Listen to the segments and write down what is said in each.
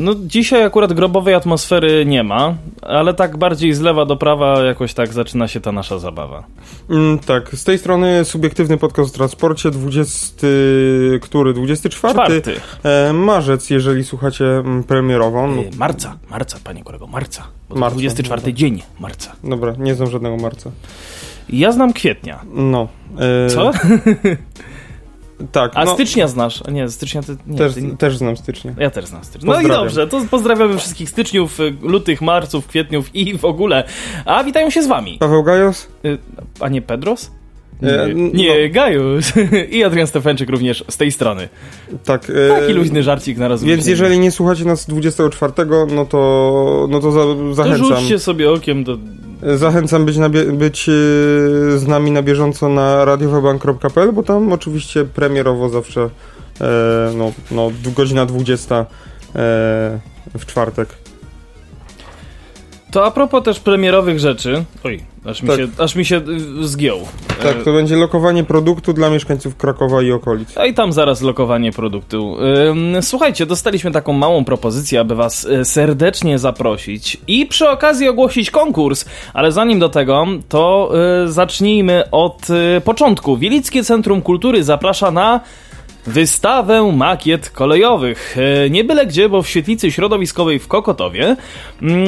No dzisiaj akurat grobowej atmosfery nie ma, ale tak bardziej z lewa do prawa jakoś tak zaczyna się ta nasza zabawa. Mm, tak, z tej strony subiektywny podcast o transporcie, 20, który? 24 Czwarty. E, marzec, jeżeli słuchacie mm, premierową. No, Y, Marca, marca, panie kolego, marca. Bo Marca, 24 dobra. dzień marca. dobra, nie znam żadnego marca. Ja znam kwietnia. No. E, Co? Tak, A no, stycznia znasz? A nie, stycznia ty... Nie, też, ty... też znam stycznia. Ja też znam stycznia. No i dobrze, to pozdrawiamy wszystkich styczniów, y, lutych, marców, kwietniów i w ogóle. A witają się z wami. Paweł Gajos? Y, A nie Pedros? E, Nie, no. nie Gajus. I Adrian Stefanczyk również z tej strony. Tak. e, Taki luźny żarcik na rozluźnienie. Więc jeżeli nie słuchacie nas 24, no to, no to za, To zachęcam. rzućcie sobie okiem do... Zachęcam być, na być e, z nami na bieżąco na radiowabank.pl, bo tam oczywiście premierowo zawsze e, no, no, godzina 20 e, w czwartek. To a propos też premierowych rzeczy... Oj, aż mi Tak. się, aż mi się y, zgiął. Tak, to będzie lokowanie produktu dla mieszkańców Krakowa i okolic. A i tam zaraz lokowanie produktu. Słuchajcie, dostaliśmy taką małą propozycję, aby Was y, serdecznie zaprosić i przy okazji ogłosić konkurs. Ale zanim do tego, to y, zacznijmy od początku. Wielickie Centrum Kultury zaprasza na. Wystawę makiet kolejowych. E, Nie byle gdzie, bo w świetlicy środowiskowej w Kokotowie. Mm,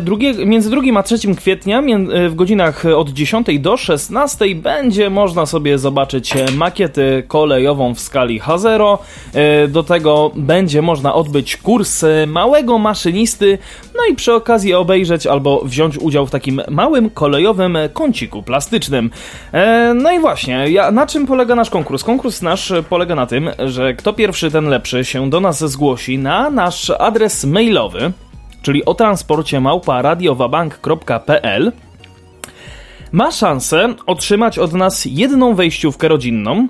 Drugie, między 2 a 3 kwietnia e, w godzinach od 10 do 16 będzie można sobie zobaczyć e, makietę kolejową w skali H0. E, Do tego będzie można odbyć kurs e, małego maszynisty, no i przy okazji obejrzeć albo wziąć udział w takim małym kolejowym e, kąciku plastycznym. E, No i właśnie, na czym polega nasz konkurs? Konkurs nasz e, polega na tym, że kto pierwszy, ten lepszy się do nas zgłosi na nasz adres mailowy, czyli o transporcie małpa radiowabank.pl ma szansę otrzymać od nas jedną wejściówkę rodzinną.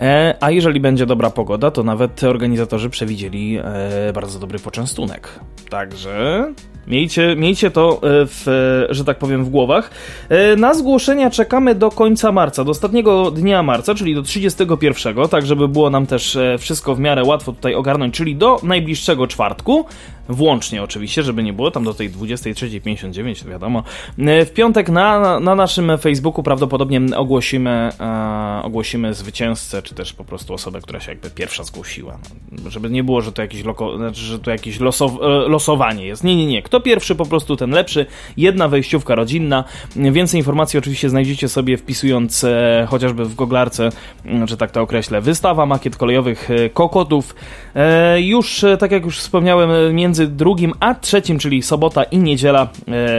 E, a jeżeli będzie dobra pogoda, to nawet organizatorzy przewidzieli e, bardzo dobry poczęstunek. Także miejcie, miejcie to, e, w, e, że tak powiem, w głowach. E, na zgłoszenia czekamy do końca marca, do ostatniego dnia marca, czyli do 31, tak żeby było nam też wszystko w miarę łatwo tutaj ogarnąć, czyli do najbliższego czwartku. Włącznie oczywiście, żeby nie było tam do tej 23.59, to wiadomo. E, W piątek na, na naszym Facebooku prawdopodobnie ogłosimy, e, ogłosimy zwycięzcę, czy też po prostu osobę, która się jakby pierwsza zgłosiła. No, żeby nie było, że to jakieś, loko, znaczy, że to jakieś losow, e, losowanie jest. Nie, nie, nie. Kto pierwszy, po prostu ten lepszy. Jedna wejściówka rodzinna. Więcej informacji oczywiście znajdziecie sobie wpisując e, chociażby w goglarce, m, że tak to określę, wystawa makiet kolejowych e, kokotów. E, już, tak jak już wspomniałem, e, między drugim a trzecim, czyli sobota i niedziela,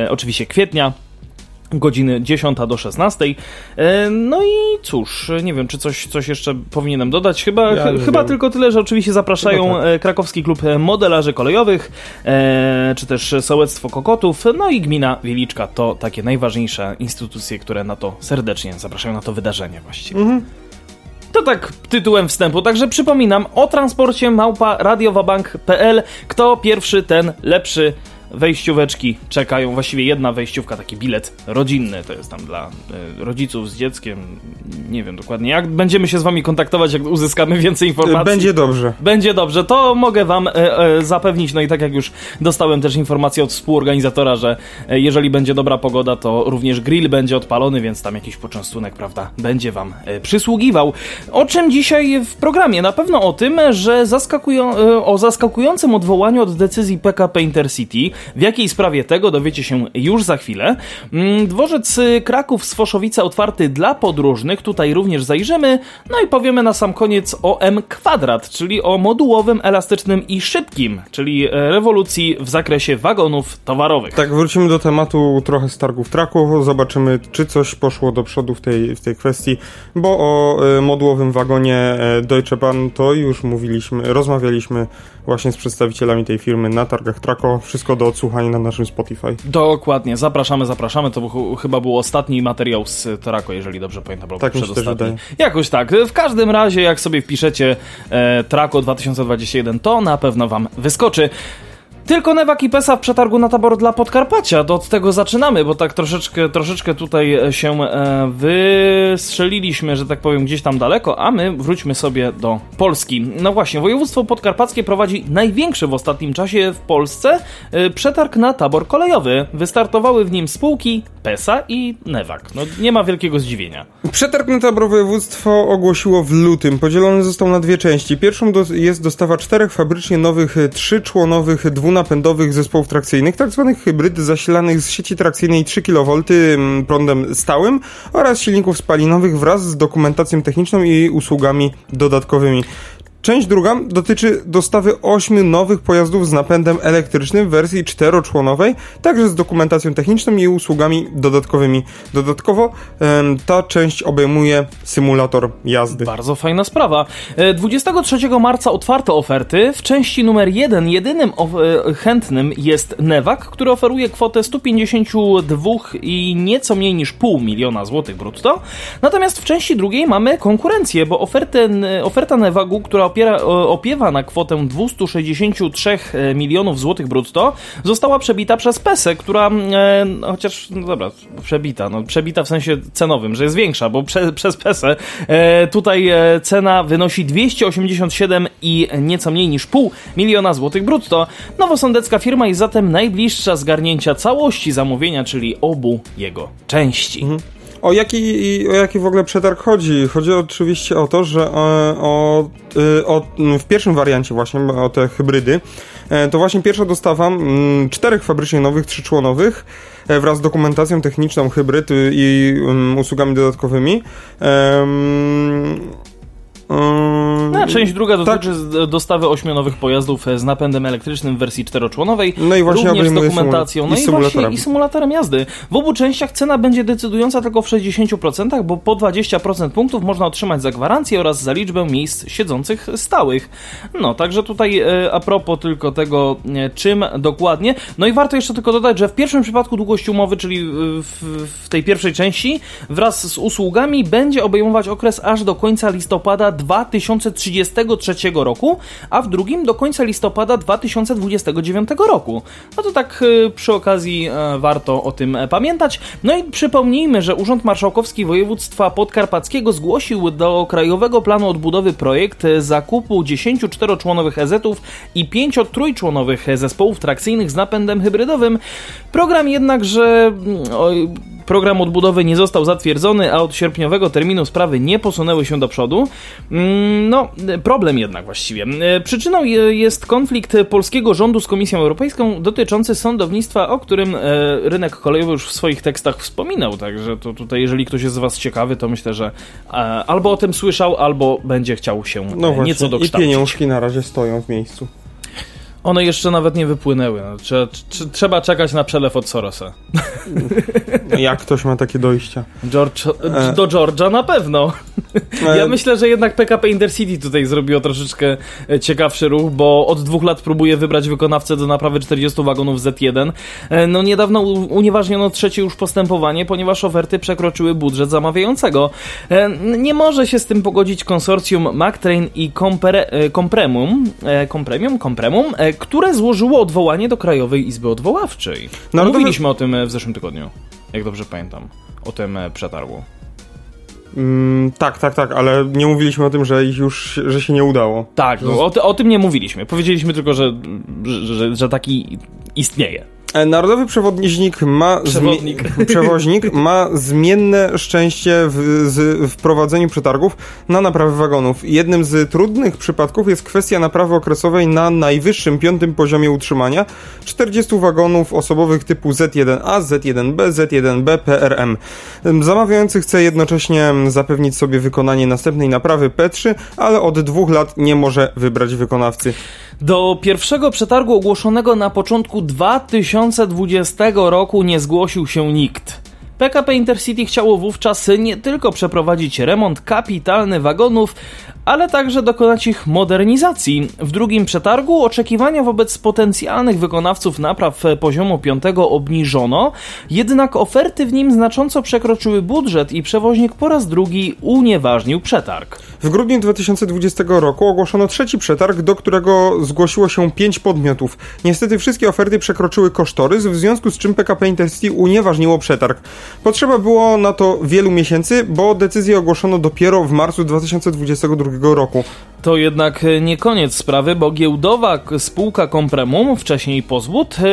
e, oczywiście kwietnia, godziny 10 do 16. E, No i cóż, nie wiem, czy coś, coś jeszcze powinienem dodać. Chyba, Ja ch- chyba wiem. tylko tyle, że oczywiście zapraszają tak. e, krakowski klub modelarzy kolejowych, e, czy też sołectwo Kokotów, no i gmina Wieliczka. To takie najważniejsze instytucje, które na to serdecznie zapraszają na to wydarzenie właściwie. Mhm. To tak tytułem wstępu, także przypominam o transporcie małpa radiowabank.pl. Kto pierwszy, ten lepszy. Wejścióweczki czekają, właściwie jedna wejściówka, taki bilet rodzinny, to jest tam dla y, rodziców z dzieckiem. Nie wiem dokładnie jak. Będziemy się z wami kontaktować, jak uzyskamy więcej informacji. Będzie dobrze. Będzie dobrze, to mogę wam e, e, zapewnić, no i tak jak już dostałem też informację od współorganizatora, że e, jeżeli będzie dobra pogoda, to również grill będzie odpalony, więc tam jakiś poczęstunek, prawda, będzie wam e, przysługiwał. O czym dzisiaj w programie? Na pewno o tym, że zaskakują, e, o zaskakującym odwołaniu od decyzji PKP Intercity. W jakiej sprawie tego dowiecie się już za chwilę. Mm, Dworzec y, Kraków Swoszowice otwarty dla podróżnych, tutaj również zajrzymy. No i powiemy na sam koniec o M kwadrat, czyli o modułowym, elastycznym i szybkim, czyli e, rewolucji w zakresie wagonów towarowych. Tak, wrócimy do tematu trochę z targów traku. Zobaczymy, czy coś poszło do przodu w tej, w tej kwestii, bo o e, modułowym wagonie e, Deutsche Bahn to już mówiliśmy, rozmawialiśmy właśnie z przedstawicielami tej firmy na targach Trako. Wszystko do odsłuchania na naszym Spotify. Dokładnie, zapraszamy, zapraszamy. To był, chyba był ostatni materiał z Trako, jeżeli dobrze pamiętam. Albo Tak przedostatni. Jakoś tak. W każdym razie, jak sobie wpiszecie e, Trako 2021, to na pewno wam wyskoczy. Tylko Newak i Pesa w przetargu na tabor dla Podkarpacia. Od tego zaczynamy, bo tak troszeczkę, troszeczkę tutaj się e, wystrzeliliśmy, że tak powiem, gdzieś tam daleko, a my wróćmy sobie do Polski. No właśnie, województwo podkarpackie prowadzi największy w ostatnim czasie w Polsce e, przetarg na tabor kolejowy. Wystartowały w nim spółki Pesa i Newak. No nie ma wielkiego zdziwienia. Przetarg na tabor województwo ogłosiło w lutym. Podzielony został na dwie części. Pierwszą do, jest dostawa czterech fabrycznie nowych, e, trzyczłonowych, dwunapędowych zespołów trakcyjnych, tak zwanych hybryd zasilanych z sieci trakcyjnej 3 kV mm, prądem stałym oraz silników spalinowych wraz z dokumentacją techniczną i usługami dodatkowymi. Część druga dotyczy dostawy ośmiu nowych pojazdów z napędem elektrycznym w wersji czteroczłonowej, także z dokumentacją techniczną i usługami dodatkowymi. Dodatkowo ta część obejmuje symulator jazdy. Bardzo fajna sprawa. E, 23 marca otwarte oferty. W części numer 1 jedynym e, chętnym jest Newak, który oferuje kwotę 152 i nieco mniej niż pół miliona złotych brutto. Natomiast w części drugiej mamy konkurencję, bo ofertę, oferta Newagu, która opiera, opiewa na kwotę 263 milionów złotych brutto, została przebita przez PESę, która e, no, chociaż, no dobra, przebita, no przebita w sensie cenowym, że jest większa, bo prze, przez PESę e, tutaj e, cena wynosi 287 i nieco mniej niż pół miliona złotych brutto. Nowosądecka firma jest zatem najbliższa zgarnięcia całości zamówienia, czyli obu jego części. O jaki, o jaki w ogóle przetarg chodzi? Chodzi oczywiście o to, że e, o, y, o, w pierwszym wariancie właśnie, o te hybrydy, e, to właśnie pierwsza dostawa czterech fabrycznie nowych, trzyczłonowych e, wraz z dokumentacją techniczną hybryd i usługami dodatkowymi. Em, em, No, część druga tak. dotyczy z- dostawy ośmiu nowych pojazdów z napędem elektrycznym w wersji czteroczłonowej. No i właśnie również z dokumentacją, no i właśnie i symulatorem jazdy. W obu częściach cena będzie decydująca tylko w 60%, bo po 20% punktów można otrzymać za gwarancję oraz za liczbę miejsc siedzących stałych. No, także tutaj e, a propos tylko tego, e, czym dokładnie. No i warto jeszcze tylko dodać, że w pierwszym przypadku długość umowy, czyli e, w, w tej pierwszej części, wraz z usługami będzie obejmować okres aż do końca listopada 2033 roku, a w drugim do końca listopada 2029 roku. No to tak e, przy okazji e, warto o tym e, pamiętać. No i przypomnijmy, że Urząd Marszałkowski Województwa Podkarpackiego zgłosił do Krajowego Planu Odbudowy projekt e, zakupu 10 czteroczłonowych EZ-ów i 5 trójczłonowych zespołów trakcyjnych z napędem hybrydowym. Program jednakże mm, Program odbudowy nie został zatwierdzony, a od sierpniowego terminu sprawy nie posunęły się do przodu. Mm, No, problem jednak właściwie. E, Przyczyną je- jest konflikt polskiego rządu z Komisją Europejską dotyczący sądownictwa, o którym e, rynek kolejowy już w swoich tekstach wspominał. Także to tutaj, jeżeli ktoś jest z Was ciekawy, to myślę, że e, albo o tym słyszał, albo będzie chciał się No właśnie, nieco i dokształcić. pieniążki na razie stoją w miejscu. One jeszcze nawet nie wypłynęły. No, trze- trze- trzeba czekać na przelew od Sorosa. Jak ktoś ma takie dojścia? George, E. Do Georgia na pewno. E, Ja myślę, że jednak PKP Intercity tutaj zrobiło troszeczkę e, ciekawszy ruch, bo od dwóch lat próbuje wybrać wykonawcę do naprawy 40 wagonów Z1. E, No niedawno unieważniono trzecie już postępowanie, ponieważ oferty przekroczyły budżet zamawiającego. Nie może się z tym pogodzić konsorcjum MacTrain i Compre, Compremium, Compremum, e, które złożyło odwołanie do Krajowej Izby Odwoławczej. Narodowy- Mówiliśmy o tym e, w zeszłym tygodniu, jak dobrze pamiętam, o tym e, przetargu. Mm, tak, tak, tak, ale nie mówiliśmy o tym, że już, że się nie udało. Tak, no, o, o tym nie mówiliśmy. Powiedzieliśmy tylko, że, że, że, że taki istnieje. E, Narodowy przewodnik ma Przewodnik. Przewoźnik ma zmienne szczęście w, z, w prowadzeniu przetargów na naprawę wagonów. Jednym z trudnych przypadków jest kwestia naprawy okresowej na najwyższym piątym poziomie utrzymania 40 wagonów osobowych typu Z1A, Z1B, Z1B, PRM. Zamawiający chce jednocześnie zapewnić sobie wykonanie następnej naprawy P3, ale od dwóch lat nie może wybrać wykonawcy. Do pierwszego przetargu ogłoszonego na początku 2020 roku nie zgłosił się nikt. PKP Intercity chciało wówczas nie tylko przeprowadzić remont kapitalny wagonów, ale także dokonać ich modernizacji. W drugim przetargu oczekiwania wobec potencjalnych wykonawców napraw poziomu 5 obniżono, jednak oferty w nim znacząco przekroczyły budżet i przewoźnik po raz drugi unieważnił przetarg. W grudniu 2020 roku ogłoszono trzeci przetarg, do którego zgłosiło się pięć podmiotów. Niestety wszystkie oferty przekroczyły kosztorys, w związku z czym PKP Intercity unieważniło przetarg. Potrzeba było na to wielu miesięcy, bo decyzję ogłoszono dopiero w marcu 2022 roku. To jednak nie koniec sprawy, bo giełdowa spółka Compremum, wcześniej Pozwód, e,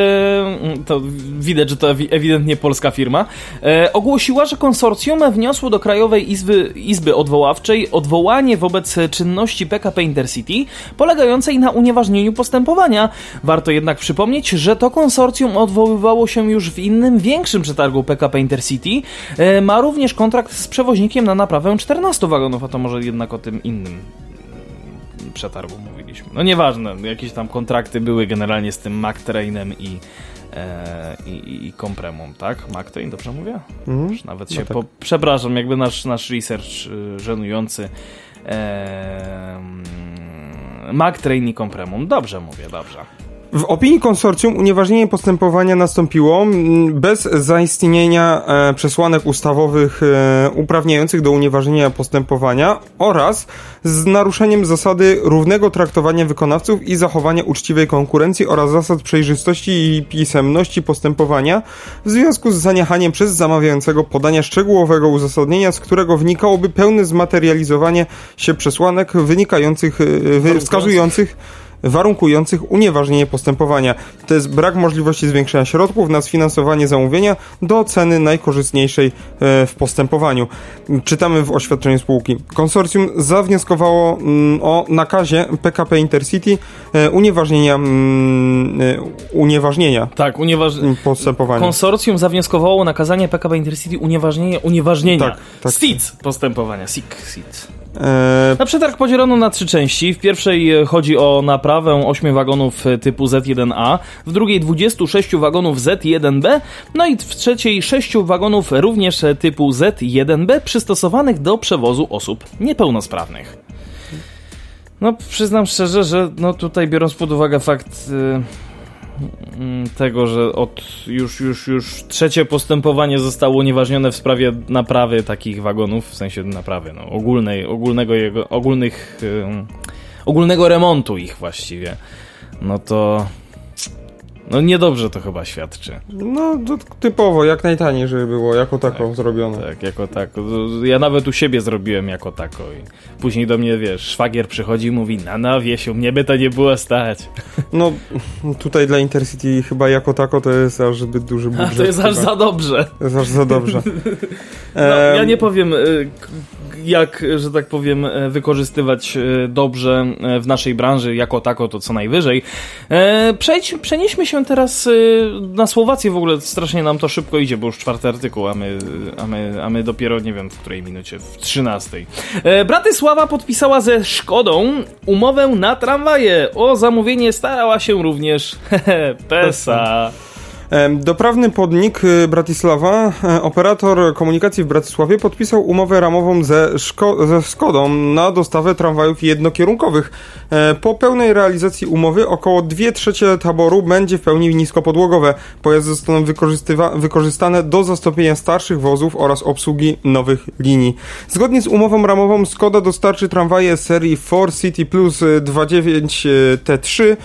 to widać, że to ewidentnie polska firma, e, ogłosiła, że konsorcjum wniosło do Krajowej Izby, Izby Odwoławczej odwołanie wobec czynności PKP Intercity polegającej na unieważnieniu postępowania. Warto jednak przypomnieć, że to konsorcjum odwoływało się już w innym, większym przetargu PKP Intercity. E, ma również kontrakt z przewoźnikiem na naprawę 14 wagonów, a to może jednak o tym innym przetargu mówiliśmy. No nieważne, jakieś tam kontrakty były generalnie z tym MacTrainem i, e, i, i Compremum, tak? MacTrain, dobrze mówię? Mm, Już nawet no się tak. po, przepraszam, jakby nasz, nasz research y, żenujący. E, MacTrain i Compremum. Dobrze mówię, dobrze. W opinii konsorcjum unieważnienie postępowania nastąpiło mm, bez zaistnienia e, przesłanek ustawowych e, uprawniających do unieważnienia postępowania oraz z naruszeniem zasady równego traktowania wykonawców i zachowania uczciwej konkurencji oraz zasad przejrzystości i pisemności postępowania w związku z zaniechaniem przez zamawiającego podania szczegółowego uzasadnienia, z którego wnikałoby pełne zmaterializowanie się przesłanek wynikających, e, wskazujących warunkujących unieważnienie postępowania. To jest brak możliwości zwiększenia środków na sfinansowanie zamówienia do ceny najkorzystniejszej e, w postępowaniu. Czytamy w oświadczeniu spółki. Konsorcjum zawnioskowało mm, o nakazie PKP Intercity e, unieważnienia mm, e, unieważnienia tak, unieważ... postępowania. Konsorcjum zawnioskowało nakazanie PKP Intercity unieważnienia unieważnienia tak, tak. SIC postępowania. SIC, SIC. E, na przetarg podzielono na trzy części. W pierwszej e, chodzi o naprawę 8 wagonów e, typu Z1A, w drugiej 26 wagonów Z1B, no i w trzeciej 6 wagonów również typu Z1B przystosowanych do przewozu osób niepełnosprawnych. No, przyznam szczerze, że no tutaj biorąc pod uwagę fakt. Yy tego, że od już, już, już trzecie postępowanie zostało unieważnione w sprawie naprawy takich wagonów, w sensie naprawy, no, ogólnej, ogólnego jego, ogólnych, ogólnego remontu ich właściwie, no to no niedobrze to chyba świadczy. No typowo, jak najtaniej, żeby było jako tako tak, zrobione. Tak, jako tako. Ja nawet u siebie zrobiłem jako tako i później do mnie, wiesz, szwagier przychodzi i mówi, na no wiesiu, mnie by to nie było stać. No tutaj dla Intercity chyba jako tako to jest aż zbyt duży budżet. A to jest chyba. aż za dobrze. To jest aż za dobrze. no, ja nie powiem y, jak, że tak powiem, e, wykorzystywać e, dobrze e, w naszej branży jako tako, to co najwyżej. Przejdź, przenieśmy się teraz na Słowację, w ogóle strasznie nam to szybko idzie, bo już czwarty artykuł, a my, a my, a my dopiero nie wiem w której minucie, w trzynastej. Bratysława podpisała ze Szkodą umowę na tramwaje. O zamówienie starała się również PESA. Doprawny podnik y, Bratisława, e, operator komunikacji w Bratysławie, podpisał umowę ramową ze, Szko ze Skodą na dostawę tramwajów jednokierunkowych. E, po pełnej realizacji umowy około 2 trzecie taboru będzie w pełni niskopodłogowe. Pojazdy zostaną wykorzystane do zastąpienia starszych wozów oraz obsługi nowych linii. Zgodnie z umową ramową Skoda dostarczy tramwaje serii 4 City Plus 29 T3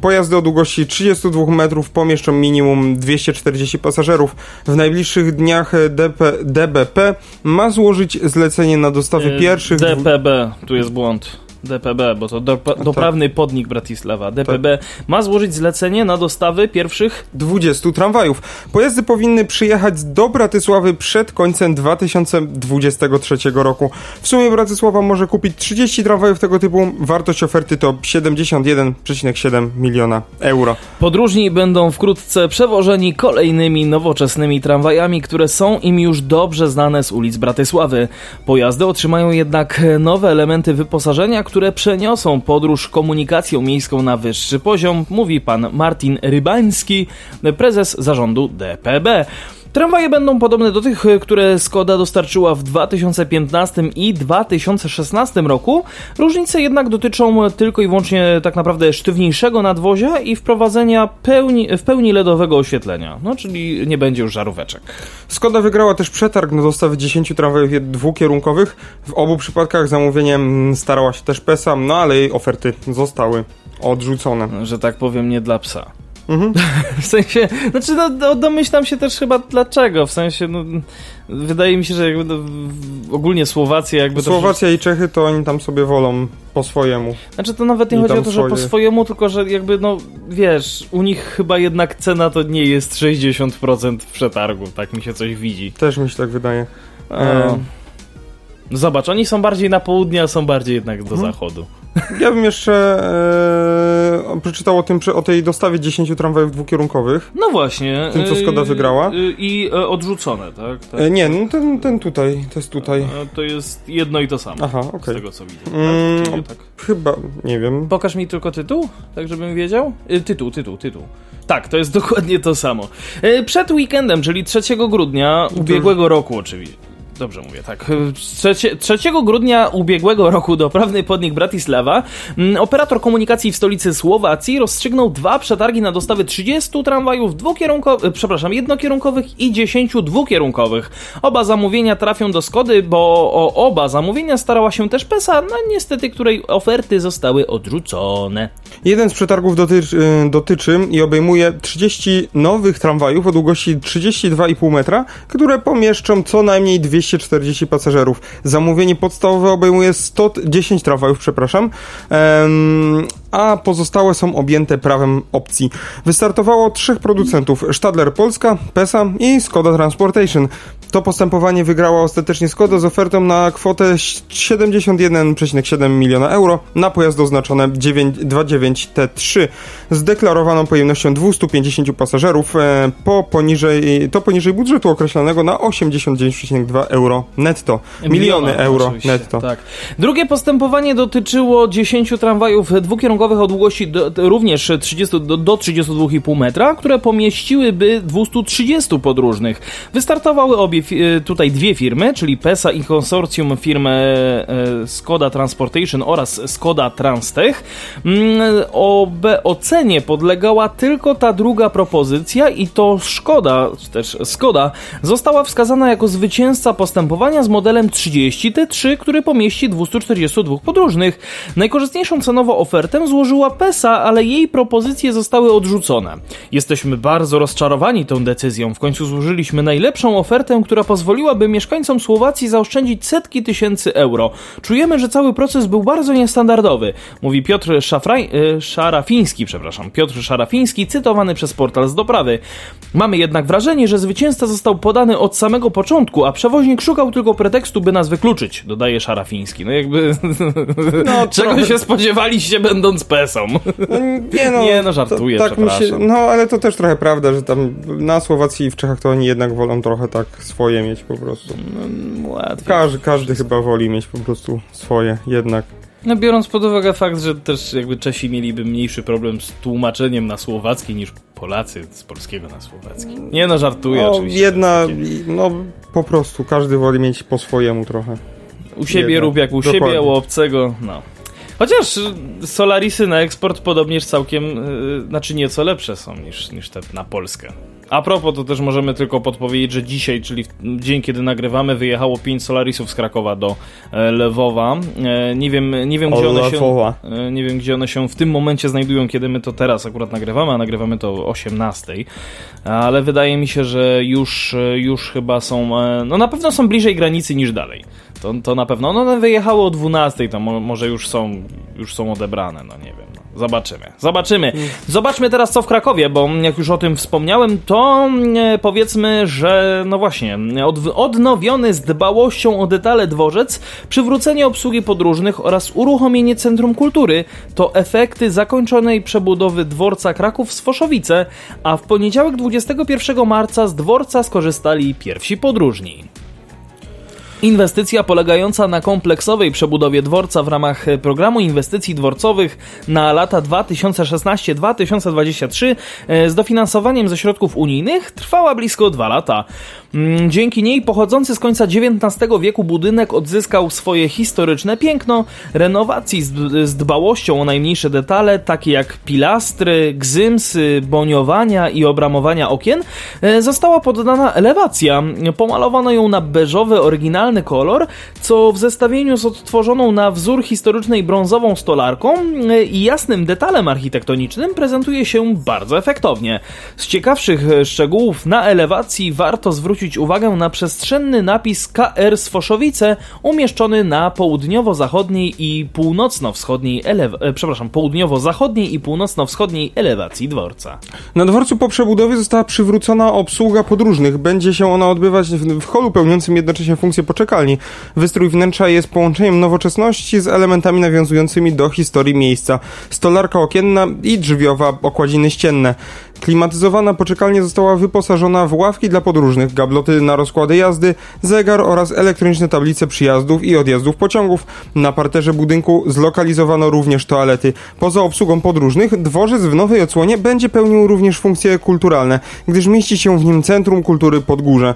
Pojazdy o długości 32 metrów pomieszczą minimum 240 pasażerów. W najbliższych dniach DP, DBP ma złożyć zlecenie na dostawy yy, pierwszych... DPB, tu jest błąd. DPB, bo to do, tak. doprawny podnik Bratisława. DPB tak. ma złożyć zlecenie na dostawy pierwszych 20 tramwajów. Pojazdy powinny przyjechać do Bratysławy przed końcem 2023 roku. W sumie Bratysława może kupić 30 tramwajów tego typu. Wartość oferty to 71,7 miliona euro. Podróżni będą wkrótce przewożeni kolejnymi nowoczesnymi tramwajami, które są im już dobrze znane z ulic Bratysławy. Pojazdy otrzymają jednak nowe elementy wyposażenia, które przeniosą podróż komunikacją miejską na wyższy poziom, mówi pan Martin Rybański, prezes zarządu DPB. Tramwaje będą podobne do tych, które Skoda dostarczyła w 2015 i 2016 roku. Różnice jednak dotyczą tylko i wyłącznie tak naprawdę sztywniejszego nadwozia i wprowadzenia pełni, w pełni LEDowego oświetlenia. No, czyli nie będzie już żaróweczek. Skoda wygrała też przetarg na dostawę 10 tramwajów dwukierunkowych. W obu przypadkach zamówieniem starała się też PESA, no ale jej oferty zostały odrzucone. Że tak powiem, nie dla psa. Mhm. w sensie, znaczy no, domyślam się też chyba dlaczego, w sensie, no, wydaje mi się, że jakby no, ogólnie Słowacja jakby... Słowacja to, i Czechy to oni tam sobie wolą po swojemu. Znaczy to nawet nie I chodzi o to, że po swojemu, tylko że jakby no, wiesz, u nich chyba jednak cena to nie jest 60% w przetargu, tak mi się coś widzi. Też mi się tak wydaje. E... Zobacz, oni są bardziej na południe, a są bardziej jednak do hmm. zachodu. Ja bym jeszcze e, przeczytał o, tym, o tej dostawie 10 tramwajów dwukierunkowych. No właśnie. Tym, co Skoda wygrała. I e, odrzucone, tak? tak? E, nie, no ten, ten tutaj, to jest tutaj. to jest jedno i to samo. Aha, okej. Okay. Z tego, co widzę. Mm, tak? tak? Chyba, nie wiem. Pokaż mi tylko tytuł, tak żebym wiedział. tytuł, tytuł, tytuł. Tak, to jest dokładnie to samo. przed weekendem, czyli 3 grudnia ubiegłego roku oczywiście Dobrze mówię, tak. 3, 3 grudnia ubiegłego roku do prawnej podnik Bratislava mm, operator komunikacji w stolicy Słowacji rozstrzygnął dwa przetargi na dostawy 30 tramwajów dwukierunkowych, e, przepraszam, jednokierunkowych i 10 dwukierunkowych. Oba zamówienia trafią do Skody, bo o oba zamówienia starała się też PESA, no niestety której oferty zostały odrzucone. Jeden z przetargów dotyczy, dotyczy i obejmuje 30 nowych tramwajów o długości 32,5 metra, które pomieszczą co najmniej 200 240 pasażerów. Zamówienie podstawowe obejmuje 110 tramwajów, przepraszam, a pozostałe są objęte prawem opcji. Wystartowało trzech producentów: Stadler Polska, PESA i Skoda Transportation. To postępowanie wygrała ostatecznie Skoda z ofertą na kwotę 71,7 miliona euro na pojazdy oznaczone 29 T3 z deklarowaną pojemnością 250 pasażerów e, po poniżej, to poniżej budżetu określonego na 89,2 euro netto. Miliony Miliona, euro oczywiście. netto. Tak. Drugie postępowanie dotyczyło 10 tramwajów dwukierunkowych o długości do, również 30, do, do 32,5 metra, które pomieściłyby 230 podróżnych. Wystartowały obie E, tutaj dwie firmy, czyli PESA i konsorcjum firmy e, Skoda Transportation oraz Skoda Transtech. Mm, OB ocenie podlegała tylko ta druga propozycja i to Szkoda, też Skoda, została wskazana jako zwycięzca postępowania z modelem 30T3, który pomieści 242 podróżnych. Najkorzystniejszą cenowo ofertę złożyła PESA, ale jej propozycje zostały odrzucone. Jesteśmy bardzo rozczarowani tą decyzją. W końcu złożyliśmy najlepszą ofertę, która pozwoliłaby mieszkańcom Słowacji zaoszczędzić setki tysięcy euro. Czujemy, że cały proces był bardzo niestandardowy, mówi Piotr Szafraj, y, Szarafiński, przepraszam, Piotr Szarafiński, cytowany przez portal z doprawy. Mamy jednak wrażenie, że zwycięzca został podany od samego początku, a przewoźnik szukał tylko pretekstu, by nas wykluczyć, dodaje Szarafiński. No jakby... No, czego trochę... się spodziewaliście będąc pesą? No, nie no, nie no żartuję, to, tak. Się, no ale to też trochę prawda, że tam na Słowacji i w Czechach to oni jednak wolą trochę tak swoje mieć po prostu. No, każdy, każdy chyba woli mieć po prostu swoje jednak. No biorąc pod uwagę fakt, że też jakby Czesi mieliby mniejszy problem z tłumaczeniem na słowacki niż Polacy z polskiego na słowacki. Nie no, żartuję no, oczywiście. Jedna, no po prostu każdy woli mieć po swojemu trochę. U siebie Jedna. rób jak u Dokładnie. siebie, u obcego, no. Chociaż Solarisy na eksport podobnież całkiem, yy, znaczy nieco lepsze są niż, niż te na Polskę. A propos, to też możemy tylko podpowiedzieć, że dzisiaj, czyli dzień, kiedy nagrywamy, wyjechało 5 Solarisów z Krakowa do e, Lwowa. E, nie wiem, nie wiem, gdzie one się, e, nie wiem, gdzie one się w tym momencie znajdują, kiedy my to teraz akurat nagrywamy, a nagrywamy to o 18. Ale wydaje mi się, że już, już chyba są, no na pewno są bliżej granicy niż dalej. To, to na pewno. No, one wyjechało o 12, to mo może już są, już są odebrane, no nie wiem. Zobaczymy. Zobaczymy. Zobaczmy teraz co w Krakowie, bo jak już o tym wspomniałem, to e, powiedzmy, że no właśnie, od, odnowiony z dbałością o detale dworzec, przywrócenie obsługi podróżnych oraz uruchomienie Centrum Kultury to efekty zakończonej przebudowy dworca Kraków Swoszowice, a w poniedziałek 21 marca z dworca skorzystali pierwsi podróżni. Inwestycja polegająca na kompleksowej przebudowie dworca w ramach programu inwestycji dworcowych na lata 2016-2023 e, z dofinansowaniem ze środków unijnych trwała blisko dwa lata. Mm, dzięki niej pochodzący z końca XIX wieku budynek odzyskał swoje historyczne piękno. Renowacji z dbałością o najmniejsze detale, takie jak pilastry, gzymsy, boniowania i obramowania okien, e, została poddana elewacja. Pomalowano ją na beżowy, oryginalny kolor, co w zestawieniu z odtworzoną na wzór historycznej brązową stolarką e, i jasnym detalem architektonicznym prezentuje się bardzo efektownie. Z ciekawszych szczegółów na elewacji warto zwrócić zwrócić uwagę na przestrzenny napis KR Sfoszowice umieszczony na południowo-zachodniej i północno-wschodniej elew- e, przepraszam, południowo-zachodniej i północno-wschodniej elewacji dworca. Na dworcu po przebudowie została przywrócona obsługa podróżnych. Będzie się ona odbywać w, w holu pełniącym jednocześnie funkcję poczekalni. Wystrój wnętrza jest połączeniem nowoczesności z elementami nawiązującymi do historii miejsca. Stolarka okienna i drzwiowa okładziny ścienne. Klimatyzowana poczekalnia została wyposażona w ławki dla podróżnych, gabloty na rozkłady jazdy, zegar oraz elektroniczne tablice przyjazdów i odjazdów pociągów. Na parterze budynku zlokalizowano również toalety. Poza obsługą podróżnych, dworzec w nowej odsłonie będzie pełnił również funkcje kulturalne, gdyż mieści się w nim Centrum Kultury Podgórze.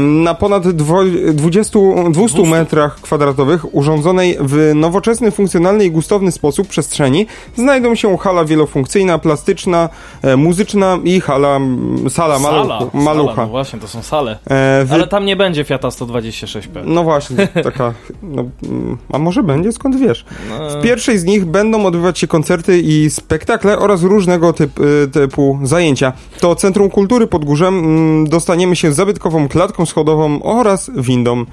Na ponad 20, 200 metrach kwadratowych urządzonej w nowoczesny, funkcjonalny i gustowny sposób przestrzeni znajdą się hala wielofunkcyjna, plastyczna, e, muzyczna i hala, sala, sala maluchu, malucha. Sala, no właśnie, to są sale. E, wy... Ale tam nie będzie Fiata 126P. No właśnie, taka. No, mm, a może będzie, skąd wiesz? No... W pierwszej z nich będą odbywać się koncerty i spektakle oraz różnego typ, y, typu zajęcia. To Centrum Kultury pod Górzem mm, dostaniemy się zabytkową klatką schodową oraz windą.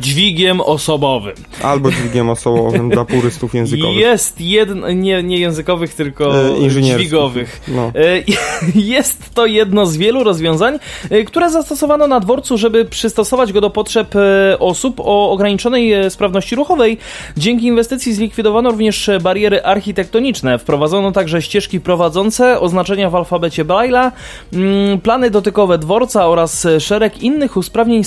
Dźwigiem osobowym. Albo dźwigiem osobowym dla purystów językowych. Jest jedno, nie, nie językowych, tylko e, dźwigowych. No. E, jest to jedno z wielu rozwiązań, e, które zastosowano na dworcu, żeby przystosować go do potrzeb e, osób o ograniczonej e, sprawności ruchowej. Dzięki inwestycji zlikwidowano również bariery architektoniczne. Wprowadzono także ścieżki prowadzące, oznaczenia w alfabecie Braille'a, mm, plany dotykowe dworca oraz szereg innych usprawnień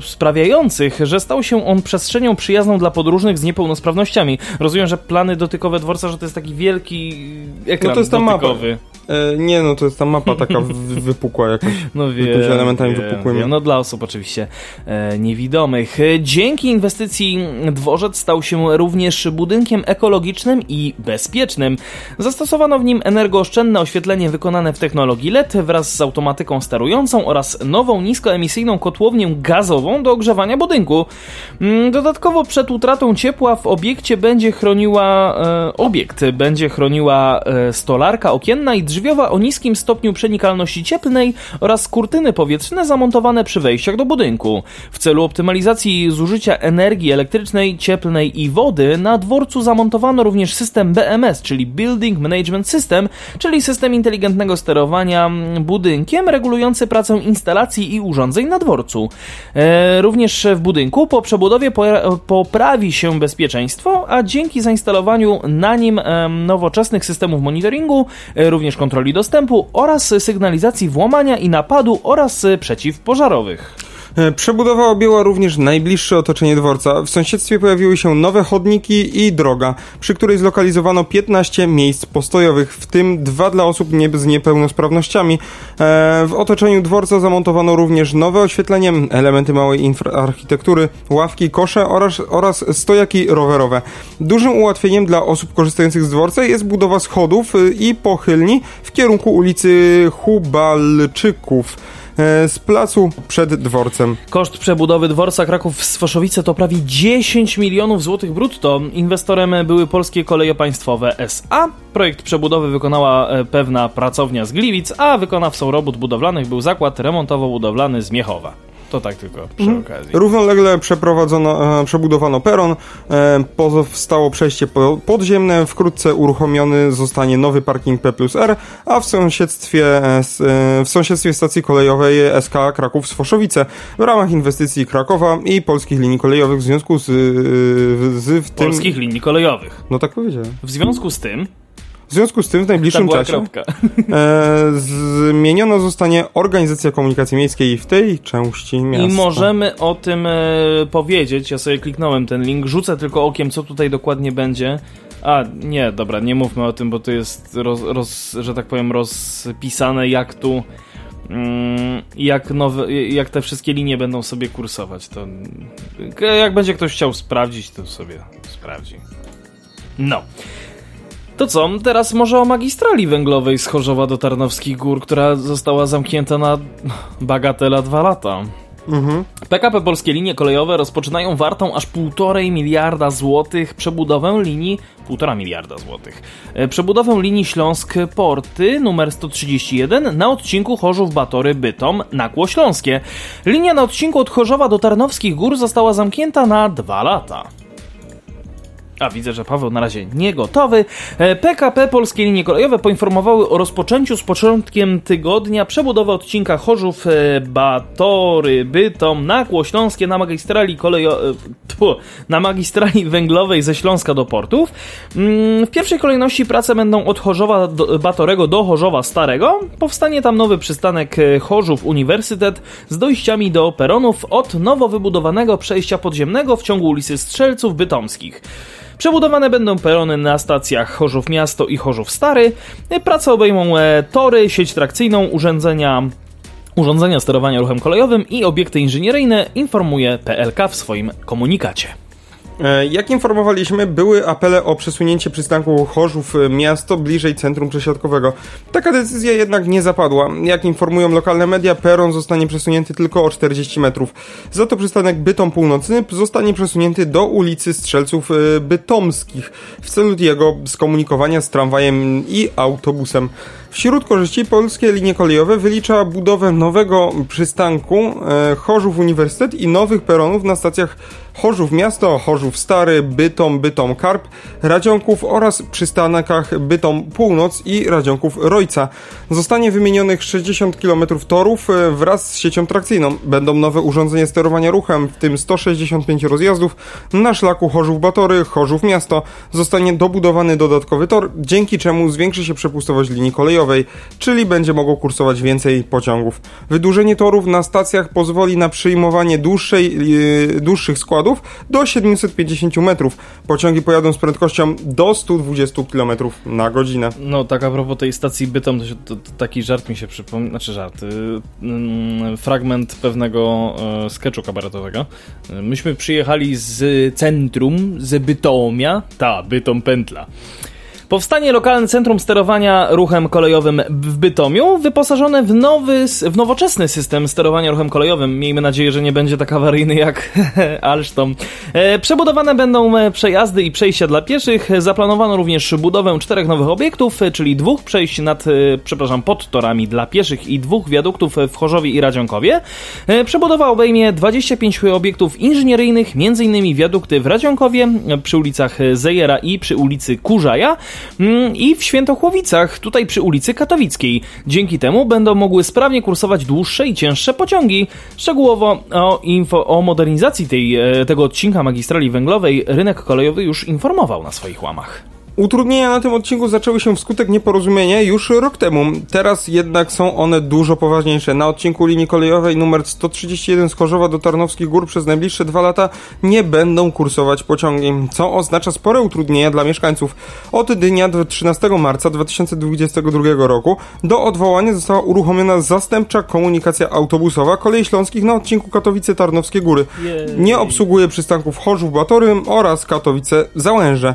sprawiających, że stał się on przestrzenią przyjazną dla podróżnych z niepełnosprawnościami. Rozumiem, że plany dotykowe dworca, że to jest taki wielki ekran no to jest dotykowy. Mapa. E, nie, no to jest ta mapa taka wypukła jakaś. No wiem, z elementami wiem, wypukłymi. Wiem. No dla osób oczywiście e, niewidomych. E, dzięki inwestycji dworzec stał się również budynkiem ekologicznym i bezpiecznym. Zastosowano w nim energooszczędne oświetlenie wykonane w technologii LED wraz z automatyką sterującą oraz nową niskoemisyjną kotłownię gazową do ogrzewania budynku. Mm, dodatkowo przed utratą ciepła w obiekcie będzie chroniła e, obiekt będzie chroniła e, stolarka okienna i drzwiowa o niskim stopniu przenikalności cieplnej oraz kurtyny powietrzne zamontowane przy wejściach do budynku. W celu optymalizacji zużycia energii elektrycznej, cieplnej i wody na dworcu zamontowano również system BMS, czyli Building Management System, czyli system inteligentnego sterowania budynkiem regulujący pracę instalacji i urządzeń na dworcu. E, również w budynku po przebudowie poprawi się bezpieczeństwo, a dzięki zainstalowaniu na nim nowoczesnych systemów monitoringu, e, również kontroli dostępu oraz sygnalizacji włamania i napadu oraz przeciwpożarowych. E, przebudowa objęła również najbliższe otoczenie dworca. W sąsiedztwie pojawiły się nowe chodniki i droga, przy której zlokalizowano 15 miejsc postojowych, w tym dwa dla osób nie z niepełnosprawnościami. E, w otoczeniu dworca zamontowano również nowe oświetlenie, elementy małej architektury, ławki, kosze oraz, oraz stojaki rowerowe. Dużym ułatwieniem dla osób korzystających z dworca jest budowa schodów y, i pochylni w kierunku ulicy Hubalczyków. E, z placu przed dworcem. Koszt przebudowy dworca Kraków-Swoszowice to prawie 10 milionów złotych brutto. Inwestorem były Polskie Koleje Państwowe SA. Projekt przebudowy wykonała e, pewna pracownia z Gliwic, a wykonawcą robót budowlanych był zakład remontowo-budowlany z Miechowa. To tak tylko przy mhm. okazji. Równolegle przeprowadzono, e, przebudowano peron, e, powstało przejście podziemne, wkrótce uruchomiony zostanie nowy parking P plus R, a w sąsiedztwie, e, w sąsiedztwie stacji kolejowej SK Kraków Sfoszowice w ramach inwestycji Krakowa i polskich linii kolejowych w związku z, z, z tym... Polskich linii kolejowych. No tak powiedziałem. W związku z tym W związku z tym w najbliższym czasie e, zmieniona zostanie organizacja komunikacji miejskiej w tej części miasta. I możemy o tym e, powiedzieć. Ja sobie kliknąłem ten link, rzucę tylko okiem, co tutaj dokładnie będzie. A, nie, dobra, nie mówmy o tym, bo to jest, roz, roz, że tak powiem, rozpisane, jak tu. mm, Jak, nowe, jak te wszystkie linie będą sobie kursować. To jak będzie ktoś chciał sprawdzić, to sobie sprawdzi. No. To co, teraz może o magistrali węglowej z Chorzowa do Tarnowskich Gór, która została zamknięta na bagatela dwa lata. Mhm. PKP Polskie Linie Kolejowe rozpoczynają wartą aż 1,5 miliarda złotych przebudowę linii 1,5 miliarda złotych. E, Przebudowę linii Śląsk-Porty numer 131 na odcinku Chorzów-Batory-Bytom Nakło Śląskie. Linia na odcinku od Chorzowa do Tarnowskich Gór została zamknięta na dwa lata. A widzę, że Paweł na razie nie gotowy. E, PKP Polskie Linie Kolejowe poinformowały o rozpoczęciu z początkiem tygodnia przebudowy odcinka Chorzów e, Batory Bytom Nakło Śląskie na magistrali kolejo... e, na magistrali węglowej ze Śląska do portów. Mm, W pierwszej kolejności prace będą od Chorzowa do, Batorego do Chorzowa Starego. Powstanie tam nowy przystanek e, Chorzów Uniwersytet z dojściami do peronów od nowo wybudowanego przejścia podziemnego w ciągu ulicy Strzelców Bytomskich. Przebudowane będą perony na stacjach Chorzów Miasto i Chorzów Stary. Prace obejmą e, tory, sieć trakcyjną, urządzenia urządzenia sterowania ruchem kolejowym i obiekty inżynieryjne, informuje PLK w swoim komunikacie. E, Jak informowaliśmy, były apele o przesunięcie przystanku Chorzów e, miasto bliżej centrum przesiadkowego. Taka decyzja jednak nie zapadła. Jak informują lokalne media, peron zostanie przesunięty tylko o 40 metrów. Za to przystanek Bytom Północny zostanie przesunięty do ulicy Strzelców e, Bytomskich w celu jego skomunikowania z tramwajem i autobusem. Wśród korzyści polskie linie kolejowe wylicza budowę nowego przystanku e, Chorzów Uniwersytet i nowych peronów na stacjach Chorzów Miasto, Chorzów Stary, Bytom, Bytom Karp, Radzionków oraz przystankach Bytom Północ i Radzionków Rojca. Zostanie wymienionych 60 km torów e, wraz z siecią trakcyjną. Będą nowe urządzenia sterowania ruchem, w tym 165 rozjazdów na szlaku Chorzów Batory, Chorzów Miasto. Zostanie dobudowany dodatkowy tor, dzięki czemu zwiększy się przepustowość linii kolejowej, czyli będzie mogło kursować więcej pociągów. Wydłużenie torów na stacjach pozwoli na przyjmowanie dłuższej, yy, dłuższych składów do 750 metrów. Pociągi pojadą z prędkością do 120 km na godzinę. No, tak a propos tej stacji Bytom, to, to, to taki żart mi się przypomina, znaczy żart, y, mm, fragment pewnego e, sketchu kabaretowego. Myśmy przyjechali z centrum, z Bytomia, ta, Bytom Pętla. Powstanie lokalne centrum sterowania ruchem kolejowym w Bytomiu, wyposażone w nowy, w nowoczesny system sterowania ruchem kolejowym. Miejmy nadzieję, że nie będzie tak awaryjny jak Alstom. E, Przebudowane będą e, przejazdy i przejścia dla pieszych. Zaplanowano również budowę czterech nowych obiektów, e, czyli dwóch przejść nad, przepraszam, pod torami dla pieszych i dwóch wiaduktów w Chorzowie i Radzionkowie. E, Przebudowa obejmie 25 obiektów inżynieryjnych, m.in. wiadukty w Radzionkowie, e, przy ulicach Zejera i przy ulicy Kurzaja i w Świętochłowicach, tutaj przy ulicy Katowickiej. Dzięki temu będą mogły sprawnie kursować dłuższe i cięższe pociągi. Szczegółowo o, info, o modernizacji tej, e, tego odcinka magistrali węglowej rynek kolejowy już informował na swoich łamach. Utrudnienia na tym odcinku zaczęły się wskutek nieporozumienia już rok temu. Teraz jednak są one dużo poważniejsze. Na odcinku linii kolejowej numer 131 z Chorzowa do Tarnowskich Gór przez najbliższe dwa lata nie będą kursować pociągi, co oznacza spore utrudnienia dla mieszkańców. Od dnia 13 marca 2022 roku do odwołania została uruchomiona zastępcza komunikacja autobusowa Kolei Śląskich na odcinku Katowice-Tarnowskie Góry. Nie obsługuje przystanków Chorzów Batory oraz Katowice-Załęże.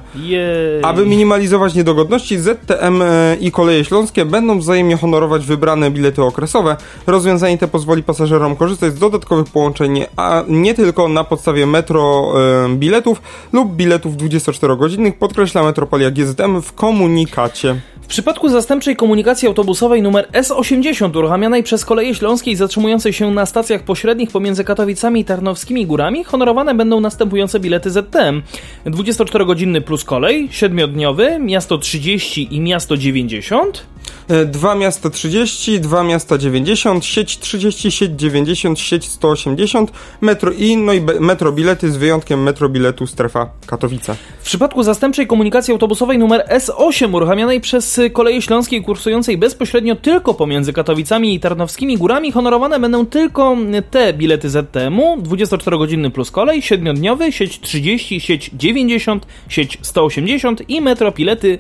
Aby minimalizować niedogodności, ZTM e, i Koleje Śląskie będą wzajemnie honorować wybrane bilety okresowe. Rozwiązanie te pozwoli pasażerom korzystać z dodatkowych połączeń, a nie tylko na podstawie metro e, biletów lub biletów 24-godzinnych, podkreśla Metropolia GZM w komunikacie. W przypadku zastępczej komunikacji autobusowej numer S80 uruchamianej przez koleje śląskie i zatrzymującej się na stacjach pośrednich pomiędzy Katowicami i Tarnowskimi Górami honorowane będą następujące bilety ZTM. 24-godzinny plus kolej, 7-dniowy, miasto 30 i miasto 90. E, Dwa miasta 30, dwa miasta 90, sieć 30, sieć 90, sieć 180, metro i no i metro bilety z wyjątkiem metro biletu strefa Katowice. W przypadku zastępczej komunikacji autobusowej numer S8 uruchamianej przez Koleje Śląskie i kursującej bezpośrednio tylko pomiędzy Katowicami i Tarnowskimi Górami honorowane będą tylko te bilety ZTM-u 24-godzinny plus kolej, 7-dniowy, sieć 30, sieć 90, sieć 180 i metro bilety,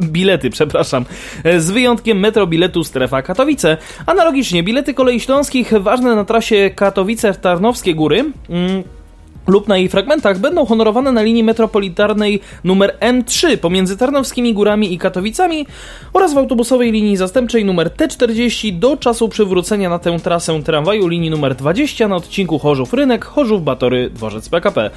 bilety, przepraszam, z wyjątkiem metro biletu strefa Katowice. Analogicznie bilety Kolei Śląskich ważne na trasie Katowice-Tarnowskie Góry mm, lub na jej fragmentach będą honorowane na linii metropolitarnej numer M3 pomiędzy Tarnowskimi Górami i Katowicami oraz w autobusowej linii zastępczej numer T40 do czasu przywrócenia na tę trasę tramwaju linii numer 20 na odcinku Chorzów-Rynek, Chorzów-Batory, Dworzec PKP.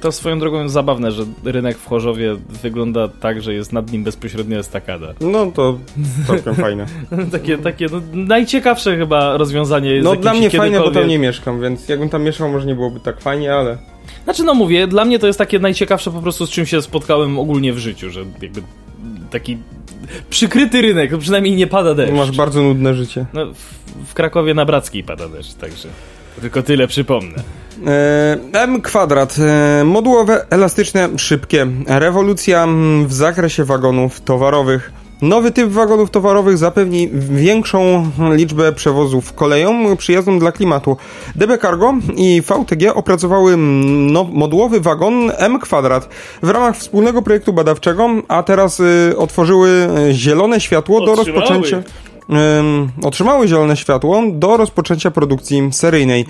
To swoją drogą jest zabawne, że rynek w Chorzowie wygląda tak, że jest nad nim bezpośrednio estakada. No to całkiem fajne. takie takie no, najciekawsze chyba rozwiązanie jest No dla mnie fajne, bo tam nie mieszkam, więc jakbym tam mieszkał, może nie byłoby tak fajnie, ale... Znaczy, no mówię, dla mnie to jest takie najciekawsze po prostu, z czym się spotkałem ogólnie w życiu, że jakby taki przykryty rynek, no przynajmniej nie pada deszcz. Masz bardzo nudne życie. No, w, w Krakowie na Brackiej pada deszcz, także tylko tyle przypomnę. E, M kwadrat. E, modułowe, elastyczne, szybkie. Rewolucja mm, w zakresie wagonów towarowych. Nowy typ wagonów towarowych zapewni większą liczbę przewozów koleją przyjazną dla klimatu. DB Cargo i VTG opracowały no, modułowy wagon M kwadrat w ramach wspólnego projektu badawczego, a teraz y, otworzyły y, zielone światło do Otrzymały. rozpoczęcia. Ym, otrzymały zielone światło do rozpoczęcia produkcji seryjnej.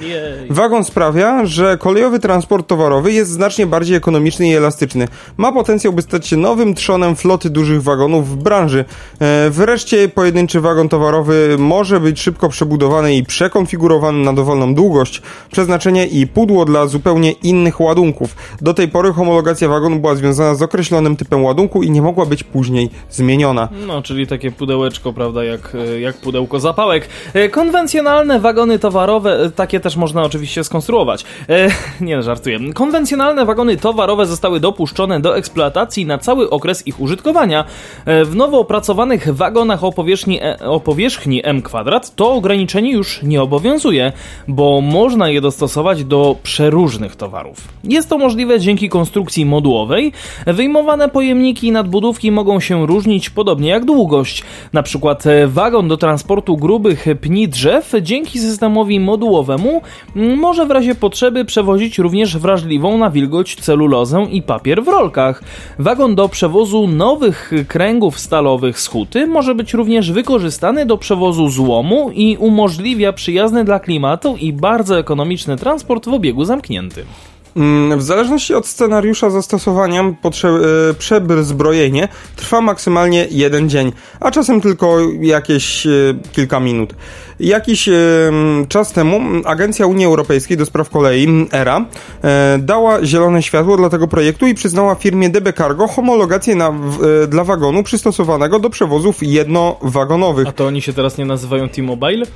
Wagon sprawia, że kolejowy transport towarowy jest znacznie bardziej ekonomiczny i elastyczny. Ma potencjał, by stać się nowym trzonem floty dużych wagonów w branży. E, wreszcie pojedynczy wagon towarowy może być szybko przebudowany i przekonfigurowany na dowolną długość, przeznaczenie i pudło dla zupełnie innych ładunków. Do tej pory homologacja wagonu była związana z określonym typem ładunku i nie mogła być później zmieniona. No, czyli takie pudełeczko, prawda, jak, e, jak pudełko zapałek. E, Konwencjonalne wagony towarowe, e, takie też można oczywiście skonstruować. E, nie, żartuję. Konwencjonalne wagony towarowe zostały dopuszczone do eksploatacji na cały okres ich użytkowania. W nowo opracowanych wagonach o powierzchni, o powierzchni M kwadrat to ograniczenie już nie obowiązuje, bo można je dostosować do przeróżnych towarów. Jest to możliwe dzięki konstrukcji modułowej. Wyjmowane pojemniki i nadbudówki mogą się różnić podobnie jak długość. Na przykład e, wagon do transportu grubych pni drzew dzięki systemowi modułowemu może w razie potrzeby przewozić również wrażliwą na wilgoć celulozę i papier w rolkach. Wagon do przewozu nowych kręgów stalowych z huty może być również wykorzystany do przewozu złomu i umożliwia przyjazny dla klimatu i bardzo ekonomiczny transport w obiegu zamkniętym. Mm, W zależności od scenariusza zastosowania potrze- e, przebezbrojenie trwa maksymalnie jeden dzień, a czasem tylko jakieś e, kilka minut. Jakiś e, czas temu Agencja Unii Europejskiej do spraw kolei, ERA, dała zielone światło dla tego projektu i przyznała firmie DB Cargo homologację na, dla wagonu przystosowanego do przewozów jednowagonowych. A to oni się teraz nie nazywają T-Mobile?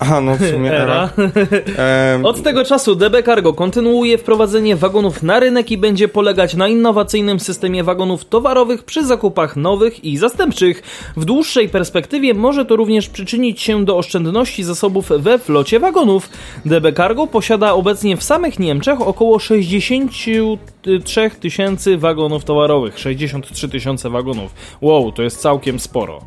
Aha, no w sumie ERA. E, Od tego czasu DB Cargo kontynuuje wprowadzenie wagonów na rynek i będzie polegać na innowacyjnym systemie wagonów towarowych przy zakupach nowych i zastępczych. W dłuższej perspektywie może to również przyczynić się do oszczędności zasobów we flocie wagonów. DB Cargo posiada obecnie w samych Niemczech około 63 tysięcy wagonów towarowych. 63 tysiące wagonów. Wow, to jest całkiem sporo.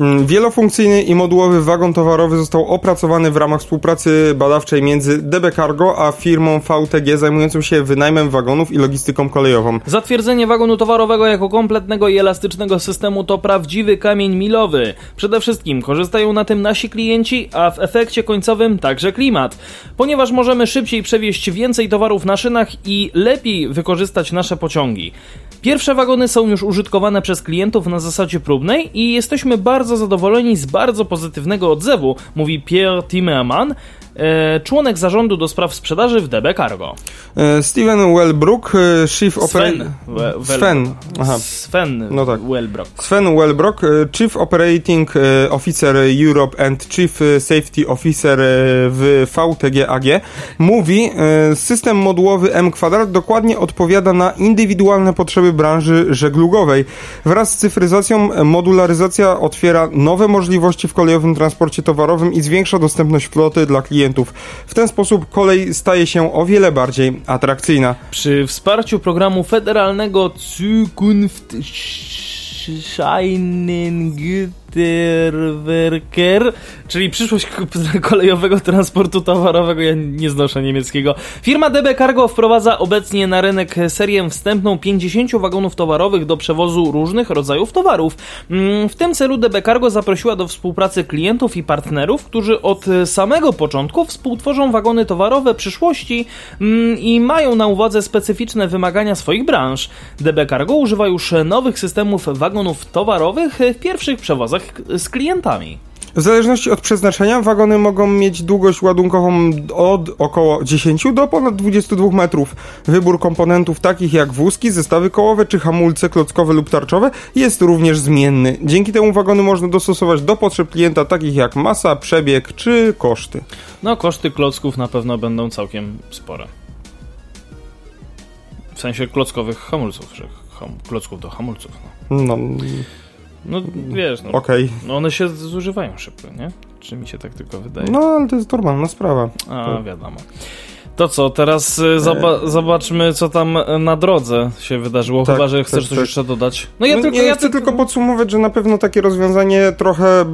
Mm, Wielofunkcyjny i modułowy wagon towarowy został opracowany w ramach współpracy badawczej między DB Cargo a firmą VTG zajmującą się wynajmem wagonów i logistyką kolejową. Zatwierdzenie wagonu towarowego jako kompletnego i elastycznego systemu to prawdziwy kamień milowy. Przede wszystkim korzystają na tym nasi klienci, a w efekcie końcowym także klimat. Ponieważ możemy szybciej przewieźć więcej towarów na szynach i lepiej wykorzystać nasze pociągi. Pierwsze wagony są już użytkowane przez klientów na zasadzie próbnej i jesteśmy bardzo zadowoleni z bardzo pozytywnego odzewu, mówi Pierre Timmerman, członek zarządu do spraw sprzedaży w DB Cargo. E, Steven Wellbrook, e, Chief. Operating... Sven, aha. Sven No tak. Wellbrock. Sven Wellbrook, e, Chief Operating e, Officer Europe and Chief e, Safety Officer e, w VTG AG, mówi, e, system modułowy M Kwadrat dokładnie odpowiada na indywidualne potrzeby branży żeglugowej. Wraz z cyfryzacją e, modularyzacja otwiera nowe możliwości w kolejowym transporcie towarowym i zwiększa dostępność floty dla klientów. W ten sposób kolej staje się o wiele bardziej atrakcyjna. Przy wsparciu programu federalnego Zukunft Scheinengüterwerker, czyli przyszłość kolejowego transportu towarowego, ja nie znoszę niemieckiego. Firma DB Cargo wprowadza obecnie na rynek serię wstępną 50 wagonów towarowych do przewozu różnych rodzajów towarów. Mm, W tym celu DB Cargo zaprosiła do współpracy klientów i partnerów, którzy od samego początku współtworzą wagony towarowe przyszłości mm, i mają na uwadze specyficzne wymagania swoich branż. DB Cargo używa już nowych systemów wagonów towarowych w pierwszych przewozach z klientami. W zależności od przeznaczenia wagony mogą mieć długość ładunkową od około 10 do ponad 22 metrów. Wybór komponentów takich jak wózki, zestawy kołowe czy hamulce klockowe lub tarczowe jest również zmienny. Dzięki temu wagony można dostosować do potrzeb klienta takich jak masa, przebieg czy koszty. No, koszty klocków na pewno będą całkiem spore. W sensie klockowych hamulców, że ham, klocków do hamulców. No, No, no wiesz, no, okej. no one się zużywają szybko, nie? Czy mi się tak tylko wydaje? No, ale to jest normalna sprawa. A, wiadomo. To co, teraz y, zoba- zobaczmy, co tam y, na drodze się wydarzyło, Tak, chyba, że chcesz tak, coś tak. jeszcze dodać. No ja No, tylko... nie, ja chcę tylko podsumować, że na pewno takie rozwiązanie trochę e,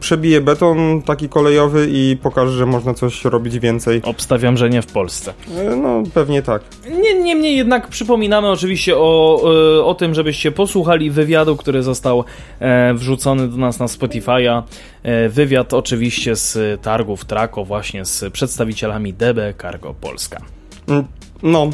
przebije beton taki kolejowy i pokaże, że można coś robić więcej. Obstawiam, że nie w Polsce. E, no, pewnie tak. Nie, niemniej jednak przypominamy oczywiście o, e, o tym, żebyście posłuchali wywiadu, który został e, wrzucony do nas na Spotify'a. E, wywiad oczywiście z targów Trako, właśnie z przedstawicielami DB Cargo Polska. Mm, No,